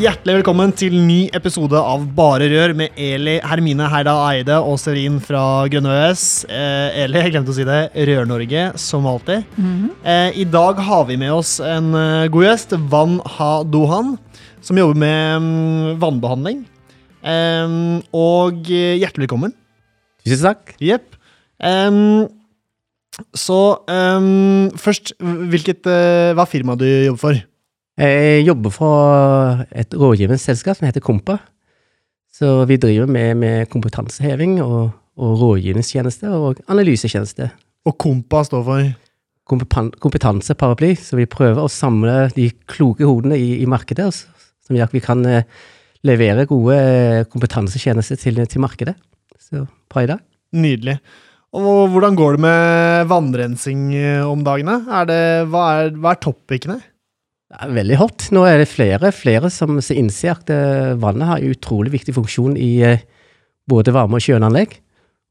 Hjertelig velkommen til ny episode av Bare Rør med Eli Hermine Heida Eide og Serin fra Grønne ØS. Eh, Eli, jeg glemte å si det. Rør-Norge, som alltid. eh, I dag har vi med oss en eh, god gjest, Van Ha Dohan, som jobber med mm, vannbehandling. Eh, og eh, hjertelig velkommen. Tusen takk. Jepp. Um, så først, hvilket, uh, hva er firmaet du jobber for? Jeg jobber for et rådgivende selskap som heter Kompa. Så vi driver med, med kompetanseheving og, og rådgivningstjeneste og analysetjeneste. Og Kompa står for Kompetanseparaply, så vi prøver å samle de kloke hodene i, i markedet, som gjør at vi kan eh, levere gode eh, kompetansetjenester til, til markedet. Så bra i dag. Nydelig. Og hvordan går det med vannrensing eh, om dagene? Er det, hva, er, hva er topicene? Det er veldig hot. Nå er det flere, flere som innser at eh, vannet har utrolig viktig funksjon i eh, både varme- og kjøleanlegg.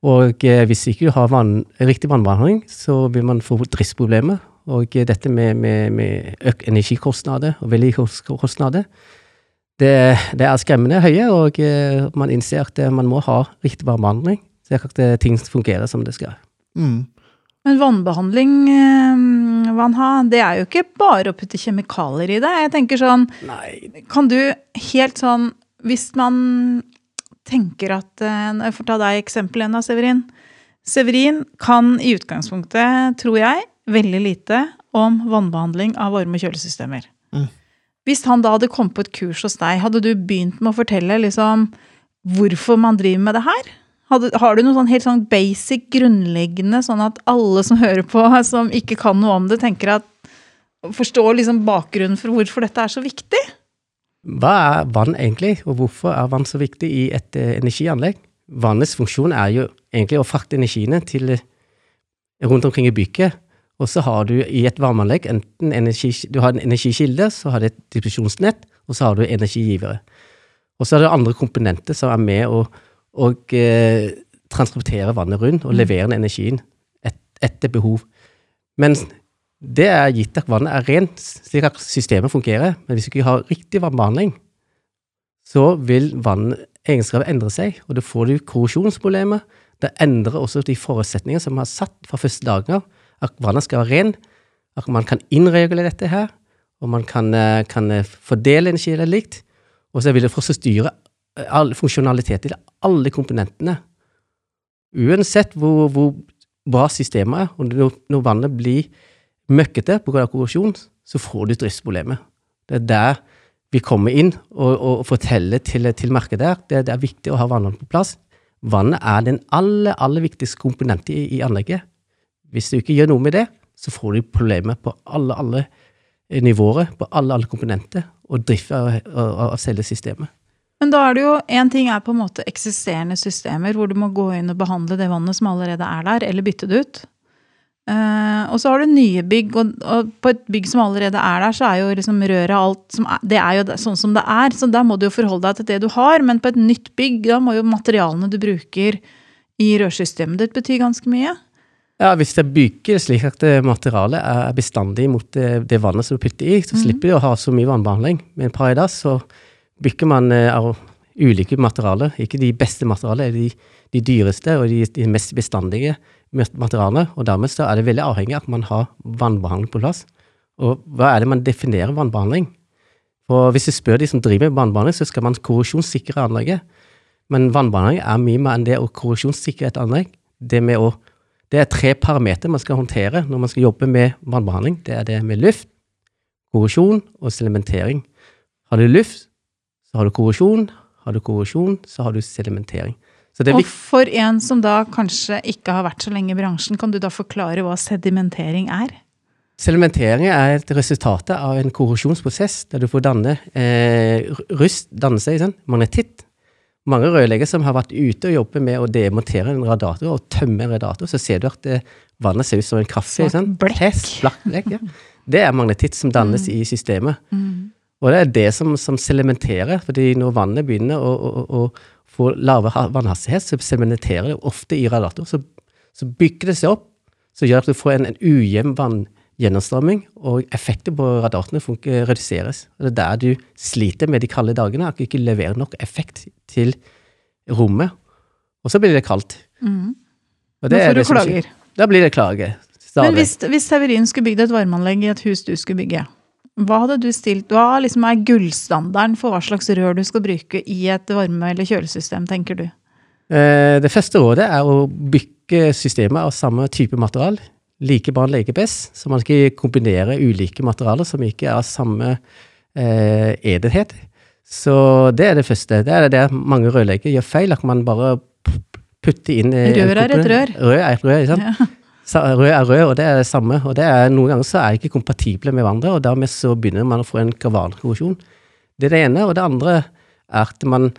Og eh, hvis ikke du har vann, riktig vannbehandling, så vil man få driftsproblemer. Og dette med, med, med økt energikostnader og vedlikeholdskostnader, det, det er skremmende høye, og man innser at man må ha riktig vannbehandling, slik at eh, ting fungerer som det skal. Mm. Men vannbehandling, eh, Vanha, det er jo ikke bare å putte kjemikalier i det. Jeg tenker sånn, Nei, kan du helt sånn Hvis man tenker at eh, Jeg får ta deg eksempel igjen da, Severin. Severin kan i utgangspunktet, tror jeg, veldig lite om vannbehandling av varme- kjølesystemer. Mm. Hvis han da hadde kommet på et kurs hos deg, hadde du begynt med å fortelle liksom hvorfor man driver med det her? Har du noe sånn helt sånn basic, grunnleggende, sånn at alle som hører på, som ikke kan noe om det, tenker at Forstår liksom bakgrunnen for hvorfor dette er så viktig? Hva er vann egentlig, og hvorfor er vann så viktig i et eh, energianlegg? Vannets funksjon er jo egentlig å frakte energiene til eh, rundt omkring i bygget. Og så har du i et varmeanlegg enten energi, du har en energikilde, så har du et distribusjonsnett, og så har du energigivere. Og så er det andre komponenter som er med å og, eh, transportere vannet rundt og levere den energien et, etter behov. Men det er gitt at vannet er rent, slik at systemet fungerer. Men hvis du ikke har riktig vannbehandling, så vil vannegenskaper endre seg, og da får du korrosjonsproblemer. Det endrer også de forutsetningene som vi har satt fra første dagen av, at vannet skal være rent, at man kan innregulere dette her, og man kan, eh, kan eh, fordele energi eller likt, og så vil det fortsatt styre all funksjonalitet til alle komponentene. Uansett hvor, hvor bra systemet er, og når, når vannet blir møkkete pga. korrosjon, så får du driftsproblemer. Det er der vi kommer inn og, og forteller til, til markedet her. Det, det er viktig å ha vannet på plass. Vannet er den aller, aller viktigste komponenten i, i anlegget. Hvis du ikke gjør noe med det, så får du problemer på alle, alle nivåer, på alle, alle komponenter, og drift av, av, av selve systemet. Men da er det jo, en ting er på en måte eksisterende systemer, hvor du må gå inn og behandle det vannet som allerede er der, eller bytte det ut. Uh, og så har du nye bygg, og, og på et bygg som allerede er der, så er jo liksom røret alt som er, Det er jo sånn som det er, så der må du jo forholde deg til det du har. Men på et nytt bygg, da må jo materialene du bruker i rørsystemet ditt bety ganske mye. Ja, hvis jeg bygger slik at materialet er bestandig mot det, det vannet som du putter i, så slipper du å ha så mye vannbehandling. Men per i dag så bygger man eh, av ulike materialer, ikke de beste materialene, de, de dyreste og de, de mest bestandige materialene, og dermed så er det veldig avhengig av at man har vannbehandling på plass. Og hva er det man definerer vannbehandling? For hvis du spør de som driver med vannbehandling, så skal man korrosjonssikre anlegget. Men vannbehandling er mye mer enn det å korrosjonssikre et anlegg. Det å det er tre parametere man skal håndtere når man skal jobbe med vannbehandling. Det er det med luft, korrosjon og sedimentering. Har du luft, så har du korrosjon. Har du korrosjon, så har du sedimentering. Så det er Og for en som da kanskje ikke har vært så lenge i bransjen, kan du da forklare hva sedimentering er? Sedimentering er et resultat av en korrosjonsprosess der du får danne eh, rust, danne seg sånn, magnetitt. Mange rørleggere som har vært ute og jobbet med å demontere en radiator og tømme en radiator, så ser du at eh, vannet ser ut som en kaffe. Sånn. blekk. Tess, blakk blekk ja. Det er magnetitt som dannes i systemet. Og det er det som, som sedimenterer, fordi når vannet begynner å, å, å, få lave ha- vannhastighet, så sedimenterer det ofte i radiator. Så, så bygger det seg opp, så gjør at du får en, en ujevn vanngjennomstrømming, og effekten på radiatorene reduseres. Og det er der du sliter med de kalde dagene, at du ikke leverer nok effekt til rommet. Og så blir det kaldt. Mm. Og det er får du klager. Da blir det klage. Men hvis, hvis Severin skulle bygd et varmeanlegg i et hus du skulle bygge, hva hadde du stilt, hva liksom er gullstandarden for hva slags rør du skal bruke i et varme- eller kjølesystem, tenker du? Eh, Det første rådet er å bygge systemet av samme type material. Like barn leker best, så man skal kombinere ulike materialer som ikke er av samme eh, edenhet. Så det er det første. Det er det mange rørleggere gjør feil, at man bare putter inn eh, Rør er et rør. Rør er et rør, ikke sant? Ja. Rød er rød, og det er det samme. Og det er, noen ganger så er de ikke kompatible med hverandre, og dermed så begynner man å få en galvankorrosjon. Det er det ene. Og det andre er at man,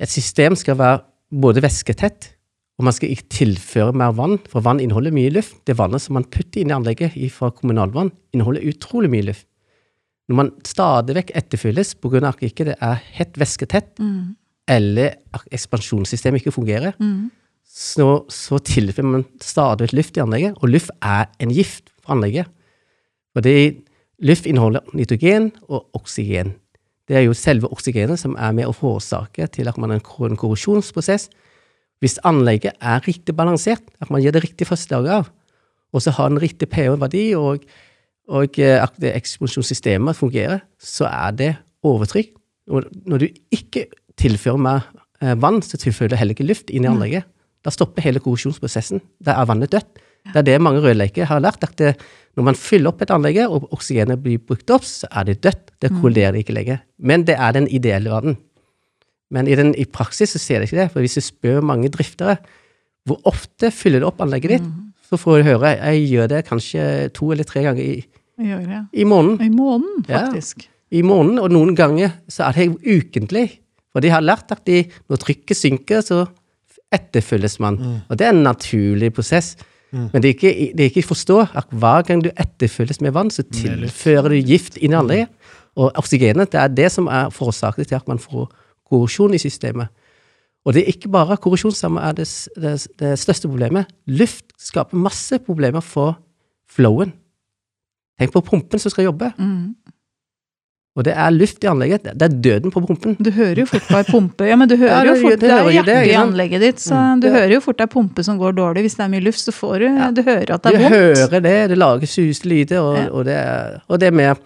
et system skal være både væsketett, og man skal ikke tilføre mer vann, for vann inneholder mye luft. Det vannet som man putter inn i anlegget fra kommunalvann, inneholder utrolig mye luft. Når man stadig vekk etterfylles pga. at ikke det er helt væsketett, Mm. eller at ekspansjonssystemet ikke fungerer, Mm. Så, så tilfører man stadig luft i anlegget, og luft er en gift for anlegget. Fordi luft inneholder nitrogen og oksygen. Det er jo selve oksygenet som er med å forårsake til at man har en korrosjonsprosess. Hvis anlegget er riktig balansert, at man gir det riktig første dag av, og så har den riktig pH-verdi, og, og eh, at det eksplosjonssystemet fungerer, så er det overtrykk. Og når du ikke tilfører mer eh, vann, så tilfører du heller ikke luft inn i anlegget. Da stopper hele korrosjonsprosessen. Da er vannet dødt. Det er det mange rødleker har lært, at det, når man fyller opp et anlegg, og oksygenet blir brukt opp, så er det dødt. Det kolliderer ikke lenger. Men det er den ideelle verden. Men i, den, i praksis så ser det ikke det. For hvis du spør mange driftere hvor ofte fyller du opp anlegget ditt, så får du høre jeg gjør det kanskje to eller tre ganger i, i måneden. I måneden, Ja. faktisk. I måneden, og noen ganger så er det ukentlig. For de har lært at de, når trykket synker, så etterfølges man. Og det er en naturlig prosess. Men det er ikke, det er ikke forstå at hver gang du etterfølges med vann, så tilfører du gift inn i anlegget. Og oksygenet det er det som er forårsaket til at man får korrosjon i systemet. Og det er ikke bare korrosjon som er det, det, det største problemet. Luft skaper masse problemer for flowen. Tenk på pumpen som skal jobbe. Mm. Og det er luft i anlegget. Det er døden på pumpen. Du hører jo fort på er pumpe. Ja, men du hører Ja, jo fort det Det er hjertet i anlegget ditt, så du hører jo fort det er pumpe som går dårlig. Hvis det er mye luft, så får du Du hører at det Du er vondt. hører det, det lager suselyder, og, Ja. og, det, og det med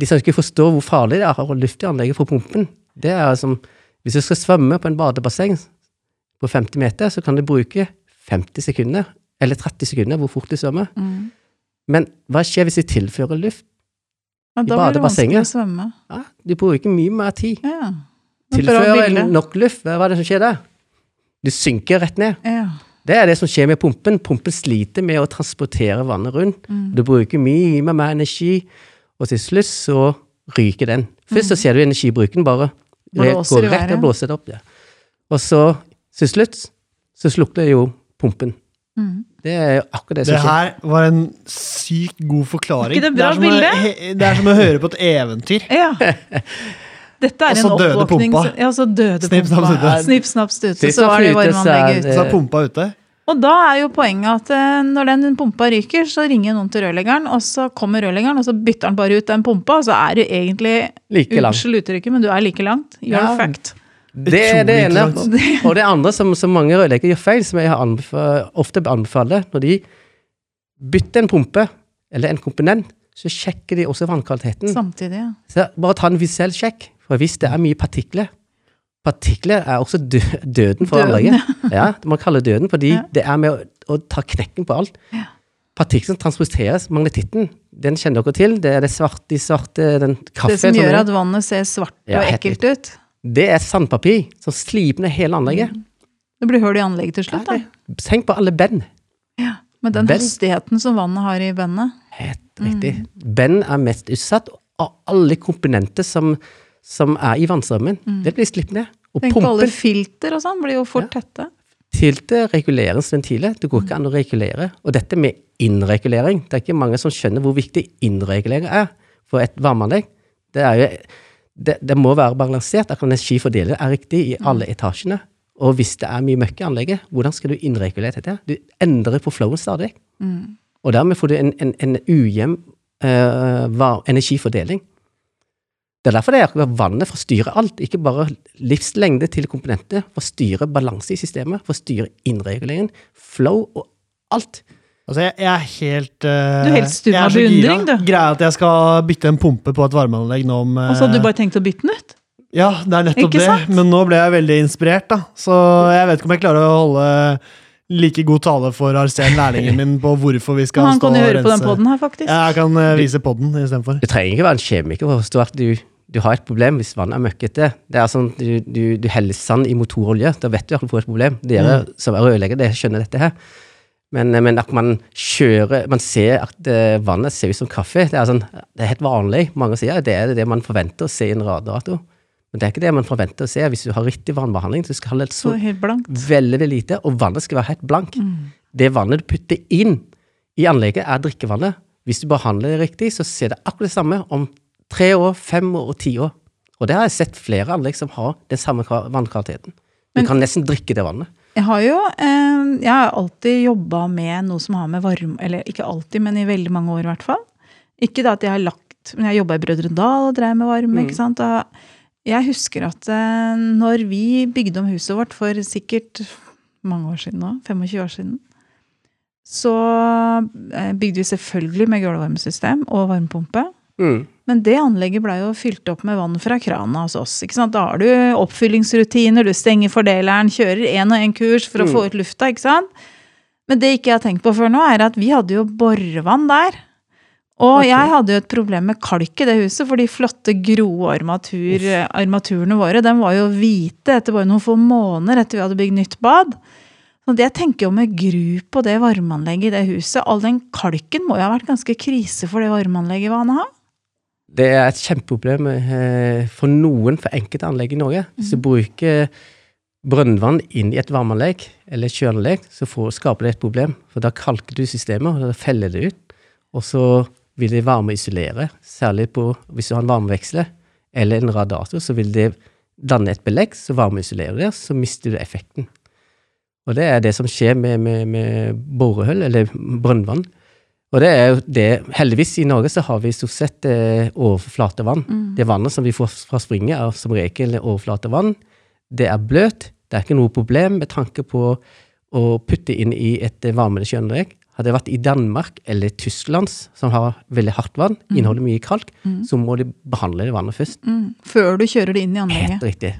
De som ikke forstår hvor farlig det er å ha luft i anlegget på pumpen, det er som Hvis du skal svømme på en badebasseng på 50 meter, så kan du bruke 50 sekunder, eller 30 sekunder, hvor fort du svømmer. Mm. Men hva skjer hvis du tilfører luft? I da vanskelig badebassenget. Ja, du bruker mye mer tid. Ja. Er Tilfører nok luft, hva er det som skjer der? Du synker rett ned. Ja. Det er det som skjer med pumpen. Pumpen sliter med å transportere vannet rundt. Mm. Du bruker mye mer, energi, og til slutt så ryker den. Først så ser du energibruken bare re- Mm. Går rett og blåser det opp. Ja. Og så til slutt så slukner jo pumpen. Mm. Det er akkurat det som Det skjer. her var en sykt god forklaring. Ikke det bra er som å, det er som å høre på et eventyr. ja. Dette er Og en oppvåkning pumpa. så- Ja, så døde Snipp, snapp, pumpa. stute. Snipp, snapp, stute. Så var det varmeanlegget ute. Så er pumpa ute. Og da er jo poenget at eh, når den pumpa ryker, så ringer noen til rørleggeren, og så kommer rørleggeren, og så bytter han bare ut den pumpa, og så er du egentlig Like. Unnskyld uttrykket, men du er like langt. You're Ja. fucked. Det er det ene. Og det andre som, som mange rørleggere gjør feil, som jeg har anbefa- ofte anbefaler, når de bytter en pumpe eller en komponent, så sjekker de også vannkvaliteten. Samtidig, ja. Så bare ta en visuell sjekk, for hvis det er mye partikler Partikler er også dø døden for anlegget. Ja, man kaller det døden fordi Ja. det er med å, å ta knekken på alt. Ja. Partiklene transporteres, magnetitten, den kjenner dere til. Det er det svarte, de svarte, den kaffen Det som gjør at vannet ser svart og ekkelt ut. Det er sandpapir som sliper ned hele anlegget. Det blir hull i anlegget til slutt, da. Tenk på alle bend. Ja. Med den Benn. hastigheten som vannet har i bennet. Helt riktig. Bend er mest utsatt av alle komponenter som, som er i vannstrømmen. Det blir slippet ned. Og Tenk på alle filter og sånn, blir jo fort tette. Filter reguleres ventiler. Det går ikke an å regulere. Og dette med innregulering, det er ikke mange som skjønner hvor viktig innregulering er for et varmeanlegg. Det, er jo, det, det må være balansert, at energifordelingen er riktig i alle etasjene. Og hvis det er mye møkk i anlegget, hvordan skal du innregulere dette? Du endrer på flowen stadig. Og dermed får du en, en, en ujevn uh, energifordeling. Det er derfor det er akkurat vannet forstyrrer alt, ikke bare livslengde til komponentene, forstyrrer balanse i systemet, forstyrrer innreguleringen, flow og alt. Altså, jeg, jeg er helt uh, Du er helt stum av beundring, du. Greia at jeg skal bytte en pumpe på et varmeanlegg nå om uh, Og så hadde du bare tenkt å bytte den ut? Ja, det er nettopp det. Men nå ble jeg veldig inspirert, da. Så jeg vet ikke om jeg klarer å holde like god tale for Arsen, lærlingen min, på hvorfor vi skal Han stå kan jo og høre på den rense. poden her, faktisk. Ja, jeg kan uh, vise podden istedenfor. Du trenger ikke være en kjemiker for å forstå at du, du har et problem hvis vannet er møkkete. Det er sånn, du, du, du heller sand i motorolje, da vet du at du får et problem. Dere som er rørleggere, det skjønner dette her. Men, men at man kjører Man ser at eh, vannet ser ut som kaffe. Det er, sånn, det er helt vanlig. Mange sier det er det man forventer å se i en radiator. Men det er ikke det man forventer å se hvis du har riktig vannbehandling. så skal ha det Så så helt blankt. veldig, lite, og vannet skal være helt blank. Det vannet du putter inn i anlegget, er drikkevannet. Hvis du behandler det riktig, så ser det akkurat det samme om tre år, fem år og ti år. Og det har jeg sett flere anlegg som har den samme vannkvaliteten. Du Men- kan nesten drikke det vannet. Jeg har jo eh, jeg har alltid jobba med noe som har med varme Eller ikke alltid, men i veldig mange år i hvert fall. Ikke da at jeg har lagt Men jeg jobba i Brødrene Dal og drev med varme. ikke sant? Og jeg husker at eh, når vi bygde om huset vårt for sikkert mange år siden nå, 25 år siden, så eh, bygde vi selvfølgelig med gulvvarmesystem og varmepumpe. Mm. Men det anlegget blei jo fylt opp med vann fra krana hos oss. ikke sant? Da har du oppfyllingsrutiner, du stenger fordeleren, kjører én og én kurs for å Mm. få ut lufta. ikke sant? Men det ikke jeg har tenkt på før nå, er at vi hadde jo borevann der. Og okay. jeg hadde jo et problem med kalk i det huset, for de flotte, grå armatur, armaturene våre den var jo hvite etter bare noen få måneder etter vi hadde bygd nytt bad. Så det jeg tenker jo med gru på det varmeanlegget i det huset, all den kalken må jo ha vært ganske krise for det varmeanlegget Vane har? Det er et kjempeproblem eh, for noen, for enkelte anlegg i Norge. Hvis du bruker brønnvann inn i et varmeanlegg eller et kjøleanlegg, så får, skaper det et problem. For da kalker du systemet, og da feller det ut. Og så vil det varmeisolere, særlig på, hvis du har en varmeveksler eller en radiator, så vil det danne et belegg, så varmeisolerer det, så mister du effekten. Og det er det som skjer med, med, med borehull, eller brønnvann. Og det er jo det, heldigvis i Norge så har vi stort sett eh, overflatevann. Det vannet som vi får fra springet er som regel overflatevann. Det er bløt, det er ikke noe problem med tanke på å putte inn i et varmere varmende kjøleanlegg. Hadde det vært i Danmark eller Tyskland, som har veldig hardt vann, inneholder mye kalk, så må de behandle det vannet først. Mm, før du kjører det inn i anlegget. Helt riktig.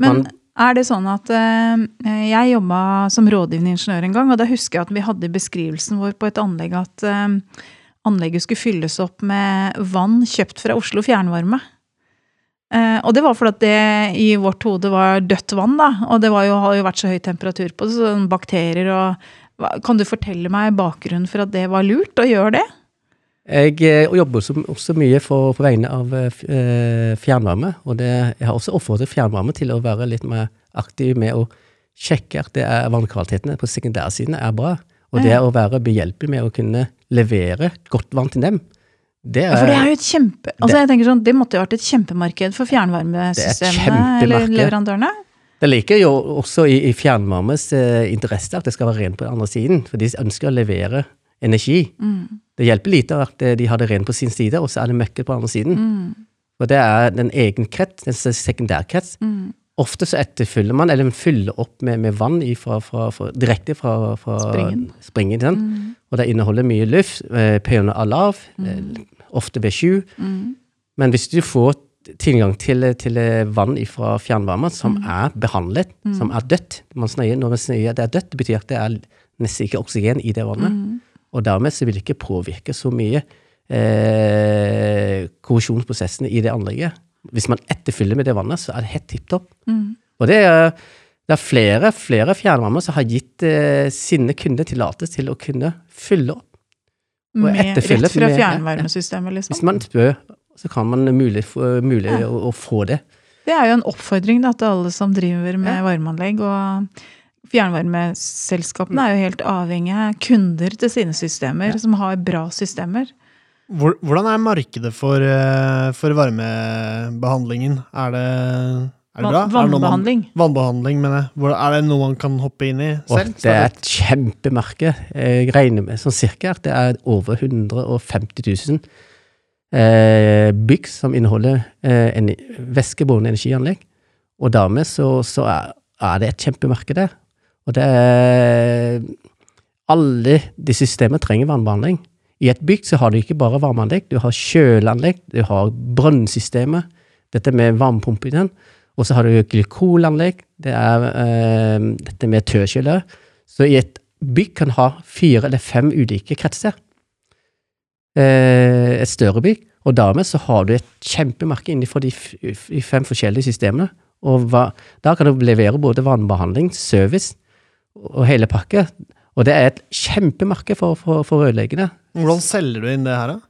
Men Man- er det sånn at eh, Jeg jobba som rådgivende ingeniør en gang, og da husker jeg at vi hadde beskrivelsen vår på et anlegg at eh, anlegget skulle fylles opp med vann kjøpt fra Oslo Fjernvarme. Eh, og det var fordi det i vårt hode var dødt vann, da. Og det jo, har jo vært så høy temperatur på det, så bakterier og Kan du fortelle meg bakgrunnen for at det var lurt å gjøre det? Jeg eh, jobber også, også mye for, på vegne av eh, eh, fjernvarme, og det, jeg har også oppfordret fjernvarme til å være litt mer aktiv med å sjekke at det er vannkvalitetene på sekundærsiden er bra, og det å være behjelpelig med å kunne levere godt vann til dem. Det Ja, for det er jo et kjempe... Altså jeg tenker sånn, Det måtte jo vært et kjempemarked for fjernvarmesystemene eller leverandørene. Det ligger jo også i, i fjernvarmes eh, interesse at det skal være rent på den andre siden, for de ønsker å levere energi. Det hjelper lite at eh, de har det rent på sin side, og så er det møkket på den andre siden. For det er den egen krets, den sekundærkrets. Ofte så etterfyller man, eller man fyller opp med, med vann ifra, fra, fra, direkte fra, fra Springen. springen mm. Og det inneholder mye luft. Eh, pH-en er lav, eh, ofte ved sju. Men hvis du får tilgang til, til vann fra fjernvarme som er behandlet, som er dødt Man snøyer, Når man snøyer det er dødt, det betyr at det er nesten ikke oksygen i det vannet. Og dermed så vil det ikke påvirke så mye eh, korrosjonsprosessene i det anlegget. Hvis man etterfyller med det vannet, så er det helt tipp topp. Og det er Det er flere, flere fjernvarmer som har gitt eh, sine kunder tillatelse til å kunne fylle opp. Og Med, etterfylle rett fra med- fjernvarmesystemet, Hvis liksom. man spør, så kan man mulig, mulig Ja. å, å få det. Det er jo en oppfordring da, til alle som driver med Ja. varmeanlegg. Og fjernvarmeselskapene er jo helt avhengige av kunder til sine systemer, som har bra systemer. Hvordan er markedet for, eh, for varmebehandlingen? Er det, er det bra? Vannbehandling. Er det man- Vannbehandling. Mener jeg. Er det noe man kan hoppe inn i Og selv? det er et kjempemarked. Jeg regner med sånn cirka at det er over 150 000 eh, bygg som inneholder eh, en væskebårne energianlegg. Og dermed så, så er, er det et kjempemarked der. Og det er Alle de systemene trenger vannbehandling. I et bygg så har du ikke bare varmeanlegg, du har kjøleanlegg, du har brønnsystemet, dette med varmepumpe i den. Og så har du glykolanlegg, det er øh, dette med tørrkjølere. Så i et bygg kan ha fire eller fem ulike kretser. Eh, et større bygg. Og dermed så har du et kjempemarked innenfor de f- fem forskjellige systemene. Og hva, da kan du levere både vannbehandling, service og hele pakke. Og det er et kjempemarked for, for, for rørleggere. Hvordan selger du inn det her, da?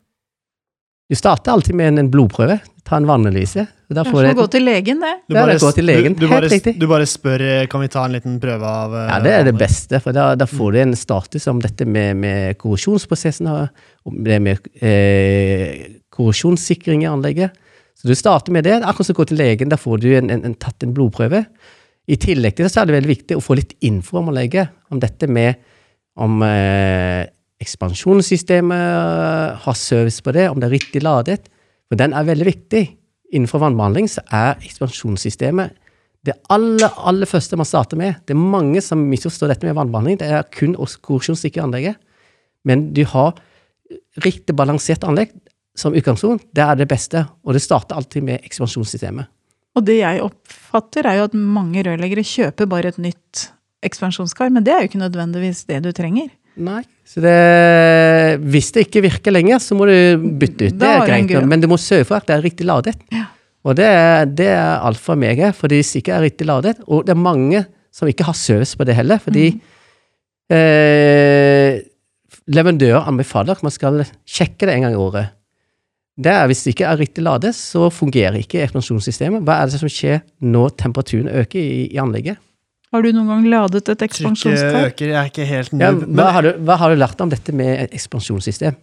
Du starter alltid med en, en blodprøve. Ta en vannanalyse. Det er som du å gå til legen, det. Du Ja, det til legen. Du, du, bare, du bare spør kan vi ta en liten prøve av eh, ja, det er det beste, for da, da får du en status om dette med, med korrosjonsprosessen, om det med eh, korrosjonssikring i anlegget. Så du starter med det. Akkurat som å gå til legen, da får du en, en, en, tatt en blodprøve. I tillegg til det så er det veldig viktig å få litt info om anlegget, om dette med om eh, ekspansjonssystemet har service på det, om det er riktig ladet. For den er veldig viktig. Innenfor vannbehandling så er ekspansjonssystemet det aller, aller første man starter med. Det er mange som misforstår dette med vannbehandling. Det er kun å korrosjonssikre anlegget. Men du har riktig balansert anlegg som utgangspunkt. Det er det beste. Og det starter alltid med ekspansjonssystemet. Og det jeg oppfatter, er jo at mange rørleggere kjøper bare et nytt ekspansjonskar, men det er jo ikke nødvendigvis det du trenger. Nei. Så det, hvis det ikke virker lenger, så må du bytte ut. Det er greit, men du må sørge for at det er riktig ladet. Ja. Og det, er- det er alfa og mega, for hvis det ikke er riktig ladet Og det er mange som ikke har service på det heller, fordi Mm. eh, leverandører anbefaler at man skal sjekke det en gang i året. Det er, hvis det ikke er riktig ladet, så fungerer ikke ekspansjonssystemet. Hva er det som skjer når temperaturen øker i, i anlegget? Har du noen gang ladet et Trykket øker, jeg er ikke helt Ja, hva, har du, hva har du lært om dette med et ekspansjonssystem?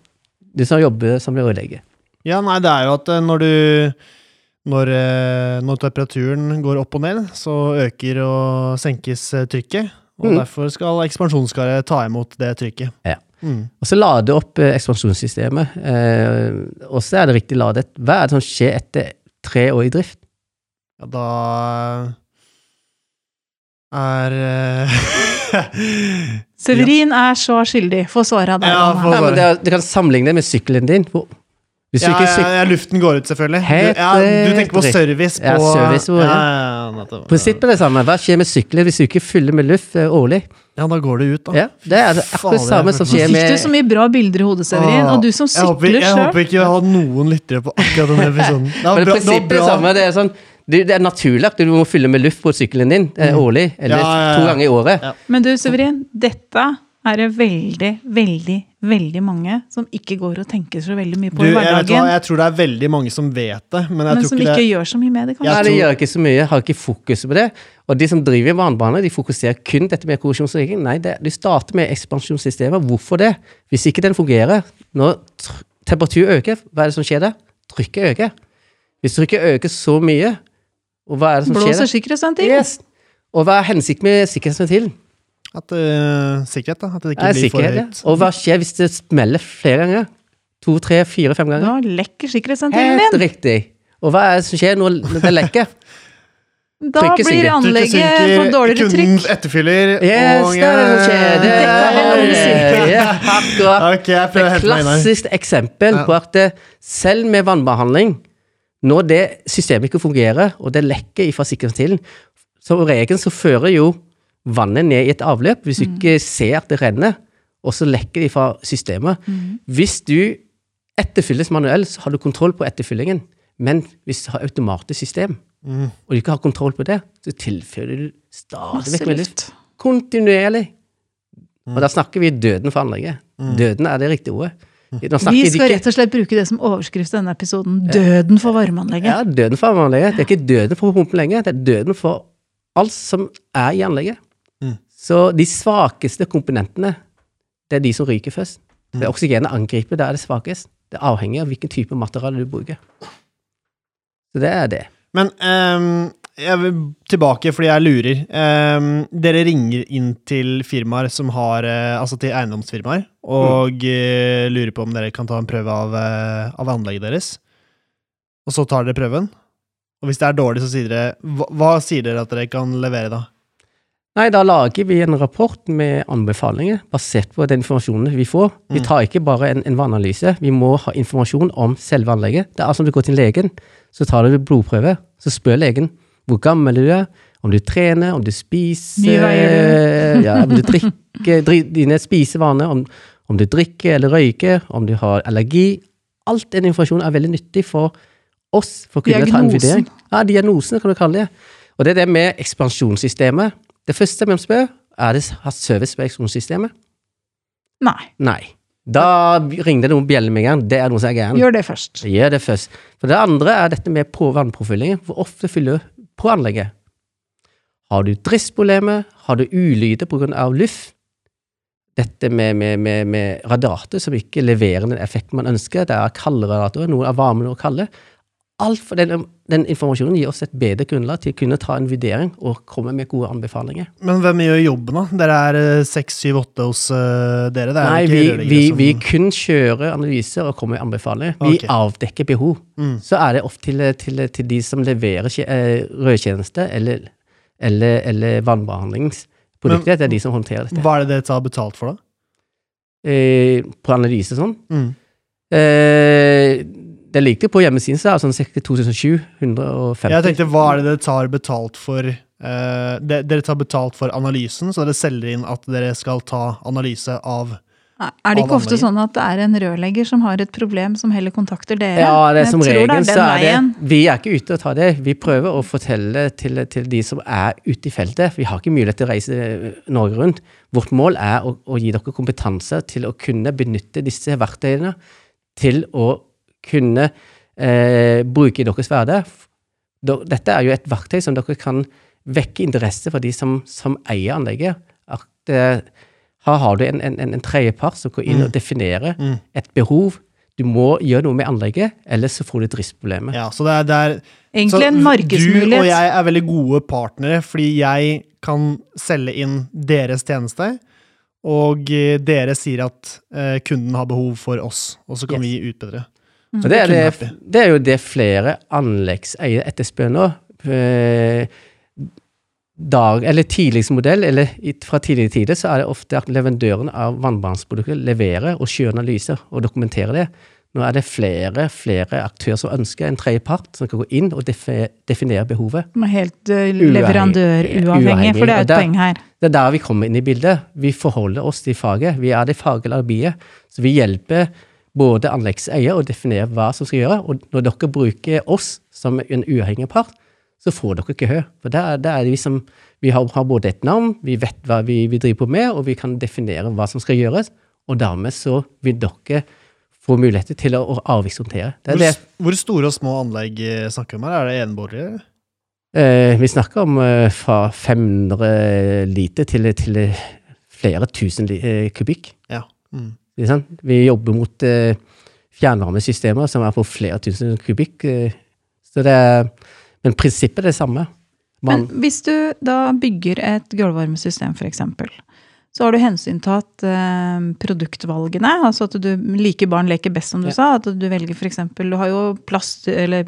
Du som jobber som rørlegger. Ja, nei, det er jo at eh, når du når, eh, når temperaturen går opp og ned, så øker og senkes eh, trykket. Og Mm. derfor skal ekspansjonskaret ta imot det trykket. Ja. Mm. Og så lade opp eh, ekspansjonssystemet. Eh, og så er det riktig ladet. Hva er det som skjer etter tre år i drift? Ja, da er eh, Severin er så skyldig. Få svare av deg. Ja, men det, er- du kan sammenligne det med sykkelen din. Hvor, hvis du ja, ikke ja, ja, luften går ut, selvfølgelig. Helt du, ja, du tenker på service på Ja, service ja, ja. Prinsippet er det samme. Hva skjer med sykler hvis du ikke fyller med luft eh, årlig? Ja, da går det ut, da. Ja, det er det akkurat det samme som skjer med fikk du så mye bra bilder i hodet, Severin. Og du som jeg håper, Jeg, jeg håper ikke vi har noen lyttere på akkurat denne episoden. Det var bra- det det var bra. samme. Det er, sånn, det, er naturlig at du må fylle med luft på sykkelen din eh, årlig, eller Ja, ja, ja. to ganger i året. Ja. Men du, Severin, dette er veldig, veldig, veldig mange som ikke går og tenker så veldig mye på Du, i jeg, vet hva, hverdagen. jeg tror det er veldig mange som vet det, men jeg Men tror som ikke ikke det gjør så mye med det, kanskje. Nei, tror- gjør ikke så mye, har ikke fokus på det. Og de som driver vannbane, de fokuserer kun dette med korrosjonsrigging. Nei, det, de starter med ekspansjonssystemet. Hvorfor det? Hvis ikke den fungerer, når temperatur øker, hva er det som skjer da? Trykket øker. Hvis trykket øker så mye, og hva er det som skjer da? Blåser sikkerhetsventilen. sikkerhetsventil. Yes. Og hva er hensikten med sikkerhetsventilen? At uh, Sikkerhet, da. At det ikke Er blir for sikkerhet, ja. Og hva skjer hvis det smeller flere ganger? To, tre, fire, fem ganger? Da lekker sikkerhetsventilen Helt riktig. Og hva er det som skjer når det lekker? Da Trykket blir anlegget for dårligere kunden trykk. etterfyller, Yes, og det er det er. Ja, akkurat. Ok, jeg prøver å Et klassisk eksempel Ja. på at eh, selv med vannbehandling, når det systemet ikke fungerer, og det lekker fra sikkerhetsventilen, som regel så fører jo vannet ned i et avløp hvis du ikke ser at det renner, og så lekker det fra systemet. Hvis du etterfylles manuelt, så har du kontroll på etterfyllingen. Men hvis du har automatisk system, Mm. og du ikke har kontroll på det, så tilfører du stadig vekk med luft. Kontinuerlig. Mm. Og da snakker vi døden for anlegget. Mm. Døden er det riktige ordet. Vi skal ikke- rett og slett bruke det som overskrift i denne episoden. Døden for varmeanlegget. Ja, døden for varmeanlegget. Det er ikke døden for pumpen lenger, det er døden for alt som er i anlegget. Mm. Så de svakeste komponentene, det er de som ryker først. Det er oksygenet angriper, da er det svakest. Det er avhengig av hvilken type materiale du bruker. Så det er det. Men um, jeg vil tilbake fordi jeg lurer. Um, dere ringer inn til firmaer som har eh, Altså til eiendomsfirmaer, og mm. lurer på om dere kan ta en prøve av, eh, av anlegget deres. Og så tar dere prøven. Og hvis det er dårlig, så sier dere Hva, hva sier dere at dere kan levere da? Nei, da lager vi en rapport med anbefalinger basert på den informasjonen vi får. Vi Mm. tar ikke bare en, en vannanalyse, vi må ha informasjon om selve anlegget. Det er som du går til legen, så tar du blodprøve, så spør legen hvor gammel du er, om du trener, om du spiser ja, om du drikker, dri, dine spisevaner, om, om du drikker eller røyker, om du har allergi. Alt den informasjonen er veldig nyttig for oss for å kunne ta en Diagnosen. vurdering. Ja, diagnosen kan du kalle det. Og det er det med ekspansjonssystemet. Det første man spør, er det har service på eksplosjonssystemet. Nei, Nei. Da ringer det noen bjeller med en. Det er noe som er gærent. gjør det først. Gjør det først. For det andre er dette med på vannpåfyllingen. Hvor ofte fyller på anlegget? Har du driftsproblemer? Har du ulyder pga. luft? Dette med, med, med, med radiator som ikke leverer den effekten man ønsker. Det er kalde radiatorer, noen er varme, og kalde. Alt for den, den informasjonen gir oss et bedre grunnlag til å kunne ta en vurdering og komme med gode anbefalinger. Men hvem gjør jobben, da? Dere er eh, seks, syv, åtte hos uh, dere? Det er Nei, vi, vi, som- vi kun kjører analyser og kommer med anbefalinger. Vi avdekker behov. Mm. Så er det ofte til, til, til de som leverer eh, rødtjeneste eller, eller, eller vannbehandlingsprodukter. Det er de som håndterer dette. Hva er det dere tar betalt for, da? Eh, på analyse sånn. Mm. Eh, det ligger på hjemmesiden, så er det sånn 2750. Jeg tenkte, hva er det dere tar betalt for uh, de, Dere tar betalt for analysen, så dere selger inn at dere skal ta analyse av Er det ikke ofte sånn at det er en rørlegger som har et problem, som heller kontakter dere? Ja, det er som regel det så er det Vi er ikke ute og tar det. Vi prøver å fortelle til, til de som er ute i feltet. Vi har ikke mulighet til å reise eh, Norge rundt. Vårt mål er å, å gi dere kompetanse til å kunne benytte disse verktøyene til å kunne eh, bruke i deres hverdag. Dette er jo et verktøy som dere kan vekke interesse for de som, som eier anlegget. At eh, her har du en, en, en, tredjepart som går inn Mm. og definerer Mm. et behov. Du må gjøre noe med anlegget, ellers så får du driftsproblemer. Ja, så det er, det er Egentlig en markedsmulighet. Du og jeg er veldig gode partnere, fordi jeg kan selge inn deres tjeneste, og eh, dere sier at eh, kunden har behov for oss, og så kan Yes. vi utbedre. Og det, er det, det. er jo det flere anleggseiere etterspør nå. Eh, Dag, eller tidligst modell, eller fra tidligere tider, så er det ofte at leverandøren av vannbarnsprodukter leverer og kjører analyser og dokumenterer det. Nå er det flere, flere aktører som ønsker en tredjepart som kan gå inn og definere behovet. Er helt uh, Uavhengig. leverandøruavhengig, for det er et der- poeng her. Det er der vi kommer inn i bildet. Vi forholder oss til faget. Vi er det faglige arbeidet. Så vi hjelper både anleggseier og definere hva som skal gjøres. Og når dere bruker oss som en uavhengig part, så får dere ikke hør. For der, der er det vi som Vi har, har både et navn, vi vet hva vi, vi driver på med, og vi kan definere hva som skal gjøres. Og dermed så vil dere få muligheter til å, å avvikshåndtere. Er Hvor, hvor store og små anlegg eh, snakker vi om her? Er det eneboliger? Eh, vi snakker om eh, fra 500 liter til, til flere tusen eh, kubikk. Ja. Mm. Vi jobber mot eh, fjernvarmesystemer som er på flere tusen kubikk. Eh, så det er, men prinsippet er det samme. Men hvis du da bygger et gulvvarmesystem, f.eks., så har du hensyntatt eh, produktvalgene. Altså at du like barn leker best, som du Ja. sa. At du velger f.eks. Du har jo plast, eller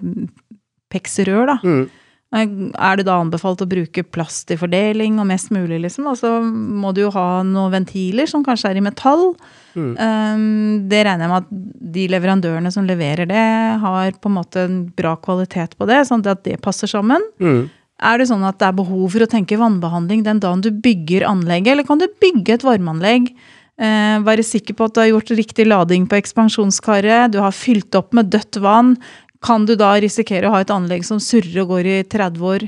PEX-rør, da. mm, Er det da anbefalt å bruke plast i fordeling og mest mulig, liksom? Og så må du jo ha noen ventiler som kanskje er i metall. Mm. Um, det regner jeg med at de leverandørene som leverer det, har på en måte en bra kvalitet på det, sånn at det passer sammen. Mm. Er det sånn at det er behov for å tenke vannbehandling den dagen du bygger anlegget, eller kan du bygge et varmeanlegg? Eh, være sikker på at du har gjort riktig lading på ekspansjonskaret, du har fylt opp med dødt vann. kan du da risikere å ha et anlegg som surrer og går i 30 år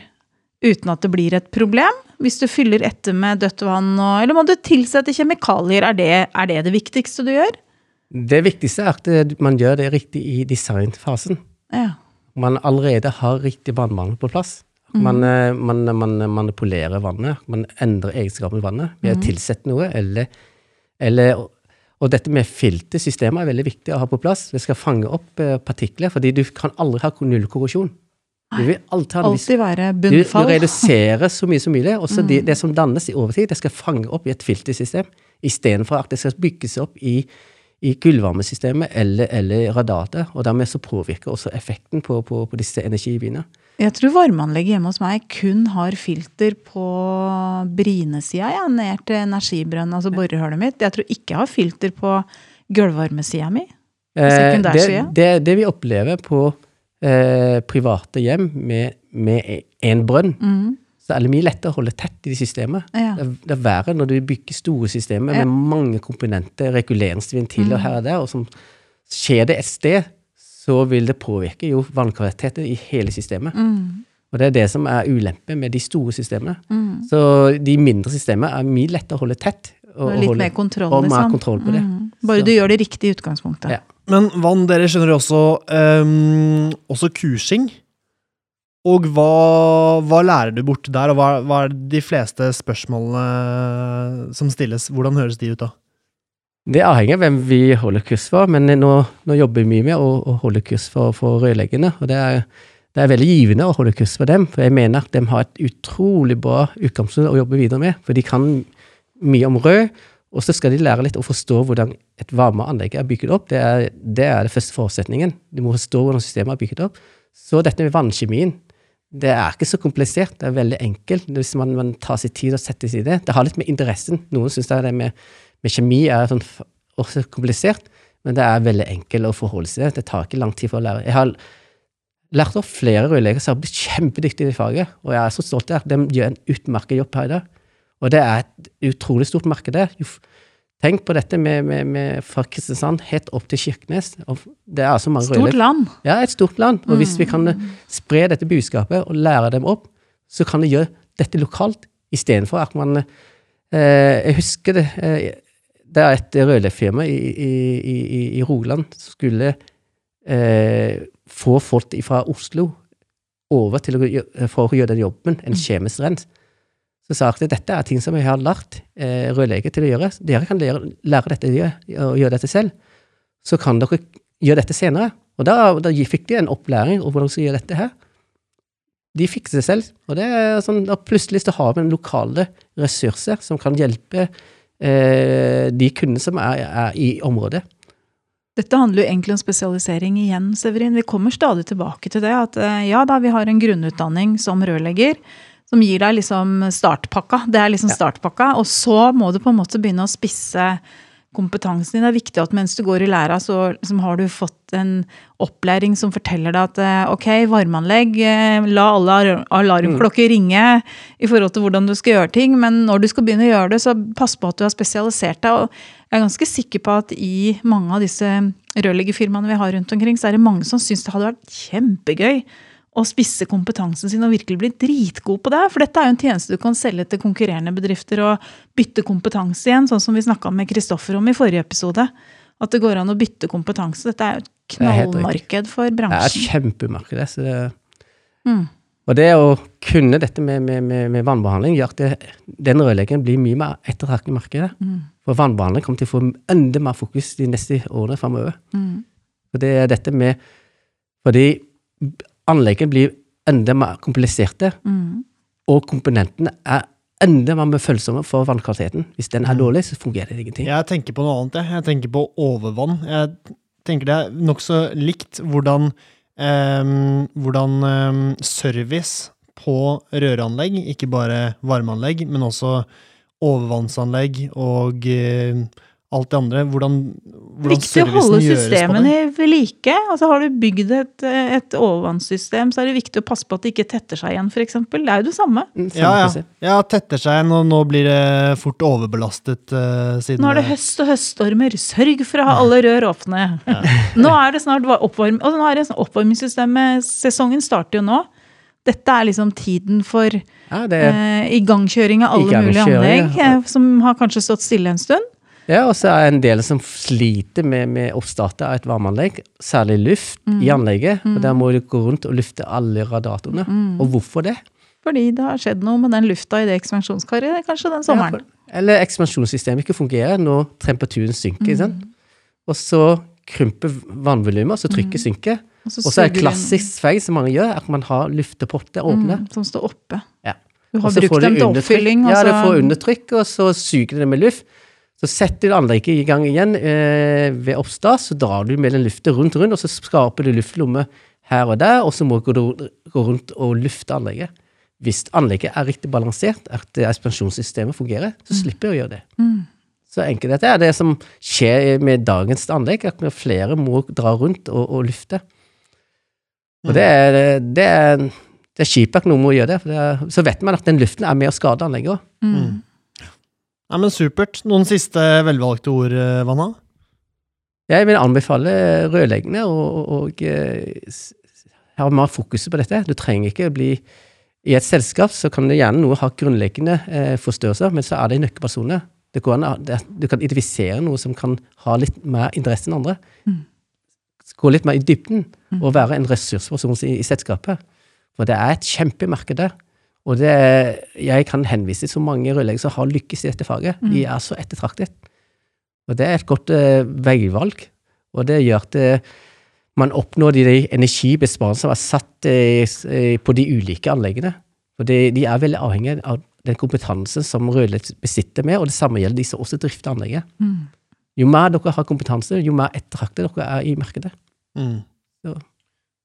uten at det blir et problem? Hvis du fyller etter med dødt vann, og, eller må du tilsette kjemikalier? Er det, er det det viktigste du gjør? Det viktigste er at eh, man gjør det riktig i designfasen. Ja. Man allerede har riktig vannmangel på plass. Man, mm. man, man manipulerer vannet. Man endrer egenskapen i vannet ved å tilsette noe. Eller, eller, og dette med filtersystemet er veldig viktig å ha på plass. Det skal fange opp eh, partikler, fordi du kan aldri ha null korrosjon. Du vil alltid være du, du reduserer så mye som mulig. Og så det, det som dannes i overtid, det skal fange opp i et filtersystem, istedenfor at det skal bygges opp i, i gullvarmesystemet eller, eller radatet. Og dermed så påvirker også effekten på, på, på disse energibyene. Jeg tror varmeanlegget hjemme hos meg kun har filter på brinesida, ja, ned til energibrønn, altså borehullet mitt. Jeg tror ikke jeg har filter på gulvvarmesida mi. Eh, det, det, det vi opplever på eh, private hjem med, med en brønn, Mm. så er det mye lettere å holde tett i de systemet. Ja. Det, er- det er verre når du bygger store systemer Ja. med mange komponenter, reguleringsventiler Mm. her og der, og som skjer det et sted, så vil det påvirke jo vannkvaliteten i hele systemet. Mm. Og det er det som er ulempe med de store systemene. Mm. Så de mindre systemene er mye lettere å holde tett. Og, Og litt holde, mer kontroll, og mer liksom. kontroll på det. Mm. Bare Så- du gjør det riktig i utgangspunktet. Ja. Men vann, dere skjønner også, um, også kursing. Og hva, hva lærer du bort der, og hva, hva er de fleste spørsmålene som stilles? Hvordan høres de ut da? Det avhenger av hvem vi holder kurs for, men nå, nå jobber vi mye med å, å holde kurs for, for rørleggerne. Og det er, det er veldig givende å holde kurs for dem, for jeg mener at de har et utrolig bra utgangspunkt å jobbe videre med. For de kan mye om rød, og så skal de lære litt å forstå hvordan et varmeanlegg er bygget opp. Det er, det er det første forutsetningen. De må forstå hvordan systemet er bygget opp. Så dette med vannkjemien, det er ikke så komplisert. Det er veldig enkelt hvis man, man tar seg tid og setter seg i det. Det har litt med interessen. Noen syns det med, med kjemi er sånn også komplisert, men det er veldig enkelt å forholde seg til. Det tar ikke lang tid for å lære. Jeg har lært opp flere rørleggere som har blitt kjempedyktige i faget, og jeg er så stolt av at de gjør en utmerket jobb her i dag. Og det er et utrolig stort marked der. Tenk på dette med, med, med fra Kristiansand helt opp til Kirkenes. Og det er så mange Stort rørleggere. land. Ja, et stort land. Og hvis vi kan eh, spre dette budskapet og lære dem opp, så kan de gjøre dette lokalt, istedenfor at man eh, Jeg husker det eh, Det er et rørleggerfirma i, i, i, i Rogaland som skulle eh, få folk fra Oslo over til å, for å gjøre den jobben, en kjemisk rens. Så sa at dette er ting som jeg har lært eh, rødlege til å gjøre. Dere kan lære, lære dette og gjøre dette selv. Så kan dere gjøre dette senere. Og da, da fikk de en opplæring om hvordan de skal gjøre dette her. De fikser det selv. Og det er sånn, da plutselig så har vi lokale ressurser som kan hjelpe eh, de kundene som er, er i området. Dette handler jo egentlig om spesialisering igjen, Severin. Vi kommer stadig tilbake til det. At eh, ja da, vi har en grunnutdanning som rørlegger. Som gir deg liksom startpakka. Det er liksom startpakka. Og så må du på en måte begynne å spisse kompetansen din. Det er viktig at mens du går i læra, så liksom har du fått en opplæring som forteller deg at eh, ok, varmeanlegg, eh, la alle alarmklokker ringe i forhold til hvordan du skal gjøre ting, men når du skal begynne å gjøre det, så pass på at du har spesialisert deg. og jeg er ganske sikker på at i mange av disse rørleggerfirmaene vi har rundt omkring, så er det mange som syns det hadde vært kjempegøy å spisse kompetansen sin og virkelig bli dritgod på det. For dette er jo en tjeneste du kan selge til konkurrerende bedrifter og bytte kompetanse igjen, sånn som vi snakka med Kristoffer om i forrige episode. At det går an å bytte kompetanse. Dette er jo et knallmarked for bransjen. Det er et kjempemarked. Så det, Mm. og det å kunne dette med, med, med, med vannbehandling gjør at det, den rørleggeren blir mye mer ettertraktet i markedet. Mm. For vannbehandling kommer til å få enda mer fokus de neste årene framover. Mm. Og det er dette med Fordi anleggene blir enda mer kompliserte, Mm. og komponentene er enda mer følsomme for vannkvaliteten. Hvis den er dårlig, så fungerer det ingenting. Jeg tenker på noe annet. Jeg, jeg tenker på overvann. Jeg tenker det er nokså likt hvordan, eh, hvordan eh, service på røranlegg, ikke bare varmeanlegg, men også overvannsanlegg og eh, alt det andre. Hvordan, hvordan Viktig å holde systemene ved like. Altså Har du bygd et, et overvannssystem, så er det viktig å passe på at det ikke tetter seg igjen, f.eks. Det er jo det samme. Mm, samme Ja, ja. ja, tetter seg igjen, og nå blir det fort overbelastet. Uh, siden Nå er det høst og høststormer. Sørg for å ha alle rør åpne. Nå er det snart oppvarm... Og nå er det oppvarmingssystemet Sesongen starter jo nå. Dette er liksom tiden for Ja, det, eh, igangkjøring av alle mulige anlegg ja. eh, som har kanskje stått stille en stund. Ja, og så er det en del som sliter med, med oppstartet av et varmeanlegg, særlig luft i anlegget. og Der må du gå rundt og lufte alle radiatorene. Og hvorfor det? Fordi det har skjedd noe med den lufta i det ekspansjonskaret kanskje den sommeren. Ja, Eller ekspansjonssystemet ikke fungerer når temperaturen synker. sant? Og så krymper vannvolumet, så trykket synker. Og så er det klassisk feil som mange gjør, at man har luftepotter åpne. Mm, som står oppe. Ja. Du har brukt du dem til oppfylling. Ja, og det får undertrykk, og så suger det med luft. Så setter du anlegget i gang igjen eh, ved oppstart, så drar du med den lufta rundt rundt, og så skaper du luftlomme her og der, og så må du gå rundt og lufte anlegget. Hvis anlegget er riktig balansert, at ekspansjonssystemet fungerer, så slipper du å gjøre det. Mm. Så enkelt dette er det som skjer med dagens anlegg, at flere må dra rundt og, og lufte. Og det er, det er, det er kjipt at noen må gjøre det, for det er, så vet man at den luften er med å skade anlegget òg. Mm. Nei, men Supert. Noen siste velvalgte ord, eh, Vanna? Jeg vil anbefale rørleggene å og, og, eh, ha mer fokus på dette. Du trenger ikke bli I et selskap så kan det gjerne noe ha grunnleggende eh, forstørrelser, men så er det nøkkelpersoner. Det går an, det, du kan identifisere noe som kan ha litt mer interesse enn andre. Mm. Gå litt mer i dybden og være en ressursperson i, i selskapet. For det er et kjempemarked der. Og det, jeg kan henvise til så mange rørleggere som har lykkes i dette faget. De er så ettertraktet. Og det er et godt eh, veivalg. Og det gjør at eh, man oppnår de, de energibesparelsene som er satt eh, eh, på de ulike anleggene. For de, de er veldig avhengige av den kompetansen som rørlegger besitter med, og det samme gjelder de som også drifter anlegget. Mm. Jo mer dere har kompetanse, jo mer ettertraktet dere er i markedet. Mm. Ja.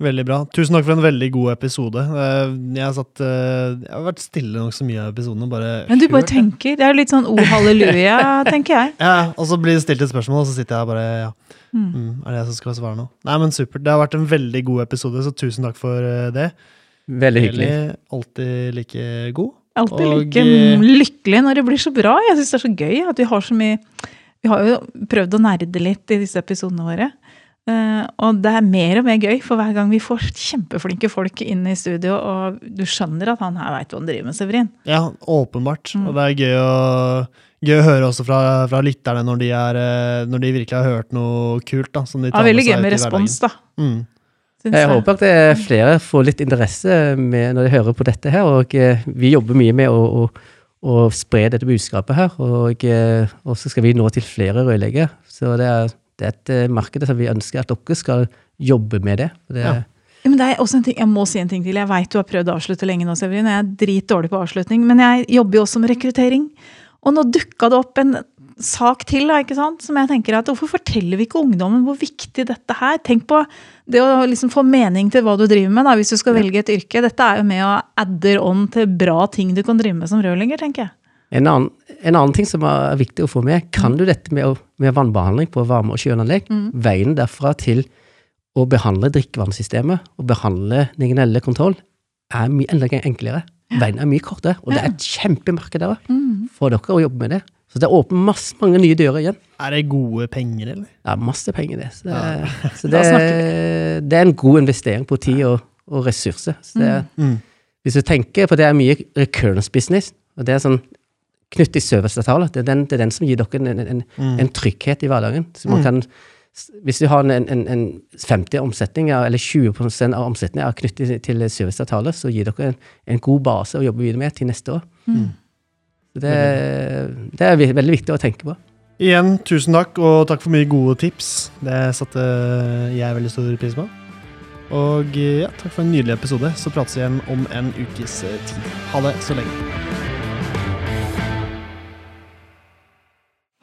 Veldig bra. Tusen takk for en veldig god episode. Eh, Jeg har, satt, eh, jeg har vært stille nokså mye av episoden. Bare Men du bare tenker. Det er litt sånn o halleluja, tenker jeg. Ja, og så blir det stilt et spørsmål, og så sitter jeg bare ja. Mm. Mm, er det jeg som skal svare nå? Nei, men supert. Det har vært en veldig god episode, så tusen takk for eh, det. Veldig hyggelig. Eli, alltid like god. Alltid Og, like eh, lykkelig når det blir så bra. Jeg syns det er så gøy at vi har så mye Vi har jo prøvd å nerde litt i disse episodene våre. Eh, og det er mer og mer gøy for hver gang vi får kjempeflinke folk inn i studio, og du skjønner at han her veit hva han driver med, Severin. Ja, åpenbart. Mm. Og det er gøy å, gøy å høre også fra, fra lytterne når de, er, eh, når de virkelig har hørt noe kult. da, som de Ja, veldig gøy med respons, da. Mm. Jeg håper at er flere får litt interesse med, når de hører på dette her. Og eh, vi jobber mye med å, å, å spre dette budskapet her. Og, eh, og så skal vi nå til flere rødlegger. Så det er, det er et eh, marked som vi ønsker at dere skal jobbe med det. det Ja. Ja, men det er også en ting, Jeg må si en ting til. Jeg veit du har prøvd å avslutte lenge nå, Severin. Jeg er dritdårlig på avslutning, men jeg jobber jo også med rekruttering. Og nå dukka det opp en sak til da, ikke sant? som jeg tenker at hvorfor forteller vi ikke ungdommen hvor viktig dette er? Tenk på det å liksom få mening til hva du driver med da, hvis du skal velge et yrke. Dette er jo med å adder on til bra ting du kan drive med som rørlegger, tenker jeg. En annen, en annen ting som er viktig å få med, kan du dette med, med vannbehandling på varme- og sjøanlegg? Veien derfra til å behandle drikkevannsystemet og behandle regionelle kontroll er mye enklere. Veien er mye kortere, og det er et kjempemarked der mm. for dere å jobbe med det. Så det åpner masse, mange nye dører igjen. Er det gode penger, eller? Det er masse penger det. Så det, så det, det er en god investering på tid og, og ressurser. Så det, Mm. Hvis du tenker på det er mye recurrence business, og det er sånn knytt til serviceavtaler, det, er det er den som gir dere en, en, en, Mm. en trygghet i hverdagen. Så man kan, hvis du har en, en, en 50 omsetning, eller 20% av omsetningen er knyttet til, til serviceavtaler, så gir dere en, en god base å jobbe videre med til neste år. Mm. det, det er veldig viktig å tenke på. Igjen, tusen takk, og takk for mye gode tips. Det satte jeg veldig stor pris på. Og ja, takk for en nydelig episode. Så prates vi igjen om en ukes eh, tid. Ha det så lenge.